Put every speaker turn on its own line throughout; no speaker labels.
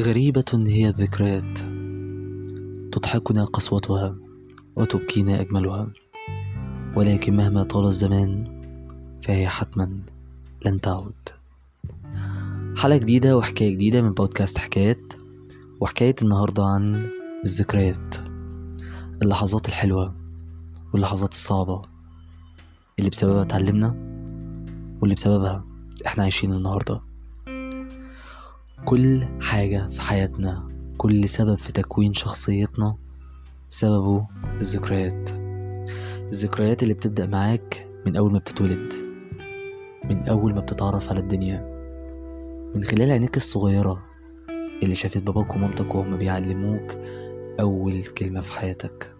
غريبة هي الذكريات. تضحكنا قسوتها وتبكينا أجملها. ولكن مهما طال الزمان فهي حتما لن تعود. حلقة جديدة وحكاية جديدة من بودكاست حكايات. وحكاية النهاردة عن الذكريات. اللحظات الحلوة واللحظات الصعبة اللي بسببها اتعلمنا واللي بسببها إحنا عايشين النهارده. كل حاجة في حياتنا كل سبب في تكوين شخصيتنا سببه الذكريات. الذكريات اللي بتبدأ معاك من أول ما بتتولد من أول ما بتتعرف على الدنيا. من خلال عينيك الصغيرة اللي شافت باباك ومامتك وهم بيعلموك أول كلمة في حياتك.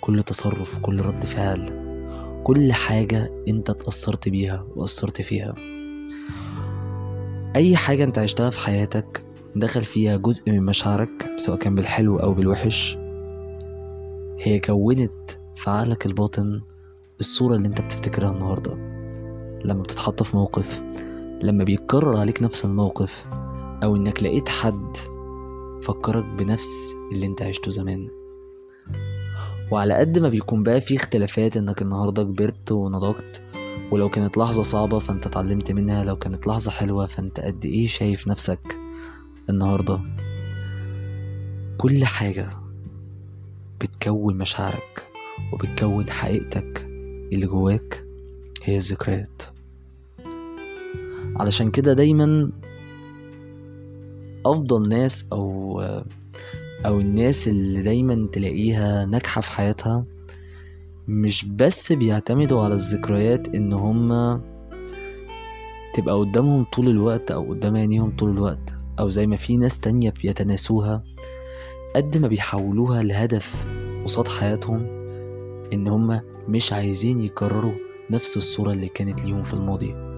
كل تصرف وكل رد فعل كل حاجة أنت اتأثرت بيها وأثرت فيها. أي حاجة أنت عشتها في حياتك دخل فيها جزء من مشاعرك سواء كان بالحلو أو بالوحش هي كونت في عقلك الباطن الصورة اللي أنت بتفتكرها النهاردة. لما بتتحط في موقف لما بيتكرر عليك نفس الموقف أو إنك لقيت حد فكرك بنفس اللي أنت عشته زمان. وعلى قد ما بيكون بقى في اختلافات إنك النهاردة كبرت ونضجت ولو كانت لحظة صعبة فانت اتعلمت منها لو كانت لحظة حلوة فانت قد إيه شايف نفسك النهاردة؟ كل حاجة بتكون مشاعرك وبتكون حقيقتك اللي جواك هي الذكريات. علشان كده دايما أفضل ناس أو أو الناس اللي دايما تلاقيها ناجحة في حياتها مش بس بيعتمدوا على الذكريات إن هما تبقى قدامهم طول الوقت أو قدام عينيهم طول الوقت أو زي ما في ناس تانية بيتناسوها قد ما بيحولوها لهدف قصاد حياتهم إن هما مش عايزين يكرروا نفس الصورة اللي كانت ليهم في الماضي.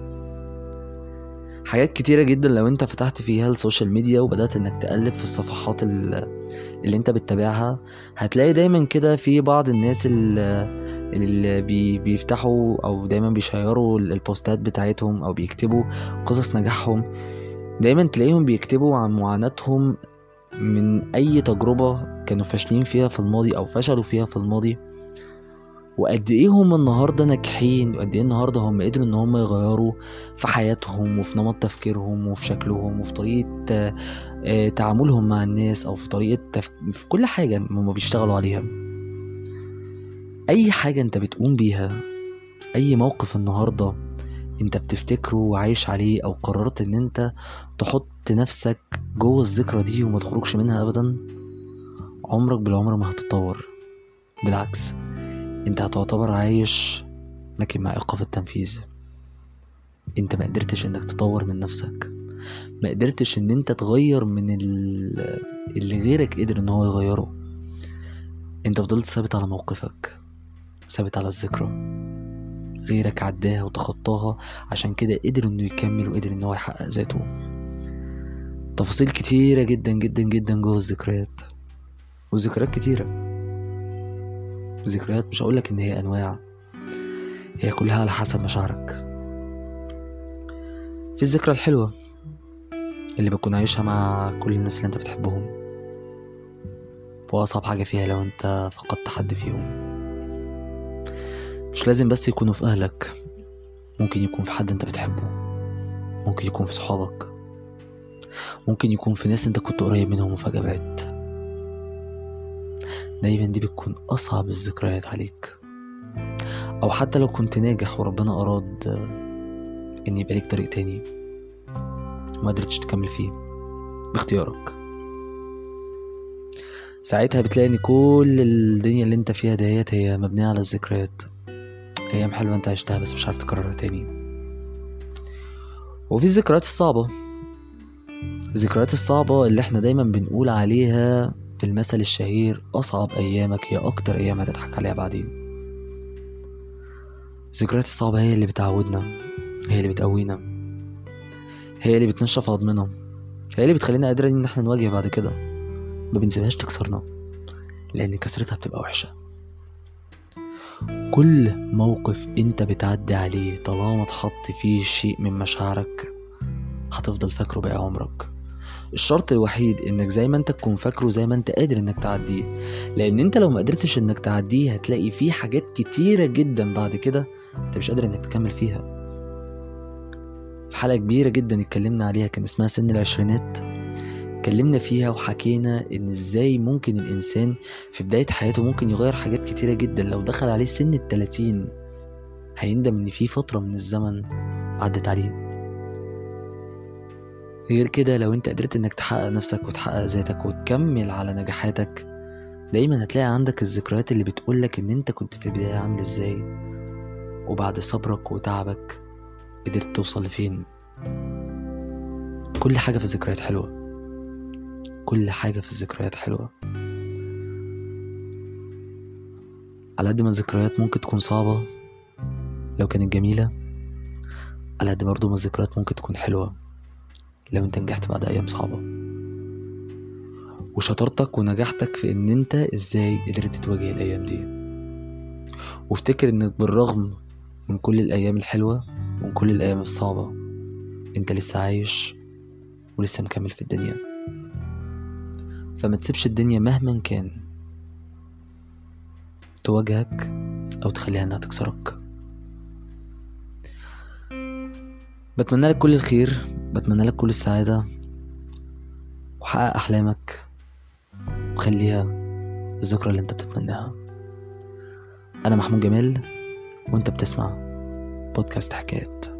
حاجات كتيرة جدا لو انت فتحت فيها ال social media وبدأت انك تقلب في الصفحات اللي انت بتتابعها هتلاقي دايما كده في بعض الناس اللي بي بيفتحوا أو دايما بيشيروا البوستات بتاعتهم أو بيكتبوا قصص نجاحهم. دايما تلاقيهم بيكتبوا عن معاناتهم من أي تجربة كانوا فاشلين فيها في الماضي أو فشلوا فيها في الماضي. وقد إيه هم النهارده ناجحين وقد إيه النهارده هم قدروا إن هم يغيروا في حياتهم وفي نمط تفكيرهم وفي شكلهم وفي طريقة تعاملهم مع الناس أو في طريقة تف... في كل حاجة هم بيشتغلوا عليها. أي حاجة أنت بتقوم بيها أي موقف النهارده أنت بتفتكره وعايش عليه أو قررت إن أنت تحط نفسك جوه الذكرى دي وما تخرجش منها ابدا عمرك بالعمر ما هتتطور. بالعكس. انت هتعتبر عايش لكن مع ايقاف التنفيذ. انت ما قدرتش انك تطور من نفسك. ما قدرتش ان انت تغير من اللي غيرك قدر ان هو يغيره. انت فضلت ثابت على موقفك ثابت على الذكرى. غيرك عداها وتخطاها عشان كده قدر انه يكمل وقدر ان هو يحقق ذاته. تفاصيل كتيرة جدا جدا جدا جوه الذكريات والذكريات كتيرة. ذكريات مش هقولك إن هي أنواع هي كلها على حسب مشاعرك. في الذكرى الحلوة اللي بتكون عايشها مع كل الناس اللي أنت بتحبهم وأصعب حاجة فيها لو أنت فقدت حد فيهم. مش لازم بس يكونوا في أهلك ممكن يكون في حد أنت بتحبه ممكن يكون في صحابك ممكن يكون في ناس أنت كنت قريب منهم وفجأة بعدت. دايما دي بتكون أصعب الذكريات عليك. أو حتى لو كنت ناجح وربنا أراد إن يبقى ليك طريق تاني وما قدرتش تكمل فيه. باختيارك. ساعتها بتلاقي إن كل الدنيا اللي أنت فيها ديت هي مبنية على الذكريات. أيام حلوة أنت عشتها بس مش عارف تكررها تاني. وفي الذكريات الصعبة. الذكريات الصعبة اللي إحنا دايما بنقول عليها المثل الشهير أصعب أيامك هي أكتر أيام هتضحك عليها بعدين. الذكريات الصعبة هي اللي بتعودنا هي اللي بتقوينا هي اللي بتنشف عظمنا هي اللي بتخلينا قادرين إن إحنا نواجه بعد كده. ما بنسيبهاش تكسرنا لأن كسرتها بتبقى وحشة. كل موقف أنت بتعدي عليه طالما اتحط فيه شيء من مشاعرك هتفضل فاكره باقي عمرك. الشرط الوحيد إنك زي ما أنت تكون فاكره زي ما أنت قادر إنك تعديه. لأن أنت لو ما قدرتش إنك تعديه هتلاقي فيه حاجات كتيرة جدا بعد كده أنت مش قادر إنك تكمل فيها. في حلقة كبيرة جدا اتكلمنا عليها كان اسمها سن العشرينات. اتكلمنا فيها وحكينا إن إزاي ممكن الإنسان في بداية حياته ممكن يغير حاجات كتيرة جدا. لو دخل عليه سن التلاتين هيندم إن في فترة من الزمن عدت عليه. غير كده لو انت قدرت انك تحقق نفسك وتحقق ذاتك وتكمل على نجاحاتك دايما هتلاقي عندك الذكريات اللي بتقولك إن أنت كنت في البداية عامل إزاي وبعد صبرك وتعبك قدرت توصل لفين. كل حاجة في الذكريات حلوة. كل حاجة في الذكريات حلوة. على قد ما الذكريات ممكن تكون صعبة لو كانت جميلة على قد برضه ما الذكريات ممكن تكون حلوة. لو انت نجحت بعد أيام صعبة. وشطارتك ونجاحتك في إن انت إزاي قدرت تواجه الأيام دي. وافتكر إنك بالرغم من كل الأيام الحلوة ومن كل الأيام الصعبة انت لسه عايش ولسه مكمل في الدنيا. فما تسيبش الدنيا مهما كان تواجهك أو تخليها إنها تكسرك. بتمنى لك كل الخير. بتمنى لك كل السعادة وحقق أحلامك وخليها الذكرى اللي انت بتتمناها. أنا محمود جمال وانت بتسمع بودكاست حكايات.